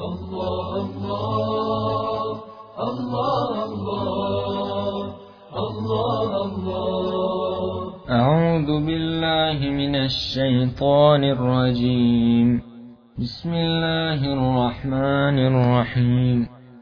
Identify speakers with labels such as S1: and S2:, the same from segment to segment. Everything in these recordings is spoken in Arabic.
S1: الله الله الله الله الله الله
S2: أعوذ بالله من الشيطان الرجيم. بسم الله الرحمن الرحيم.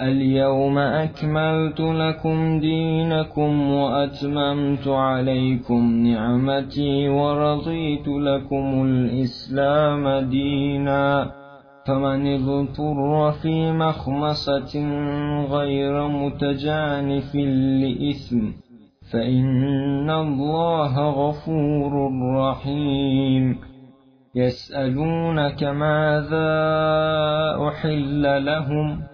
S2: اليوم أكملت لكم دينكم وأتممت عليكم نعمتي ورضيت لكم الإسلام دينا. فمن اضطر في مخمصة غير متجانف لإثم فإن الله غفور رحيم. يسألونك ماذا أحل لهم ۖ؟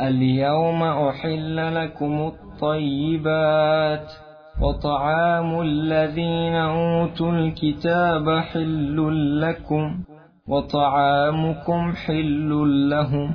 S2: اليوم أحل لكم الطيبات وطعام الذين أوتوا الكتاب حل لكم وطعامكم حل لهم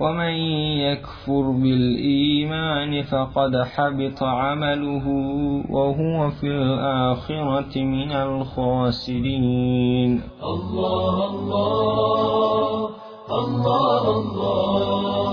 S2: ومن يكفر بالإيمان فقد حبط عمله وهو في الآخرة من الخاسرين.
S1: الله الله الله الله.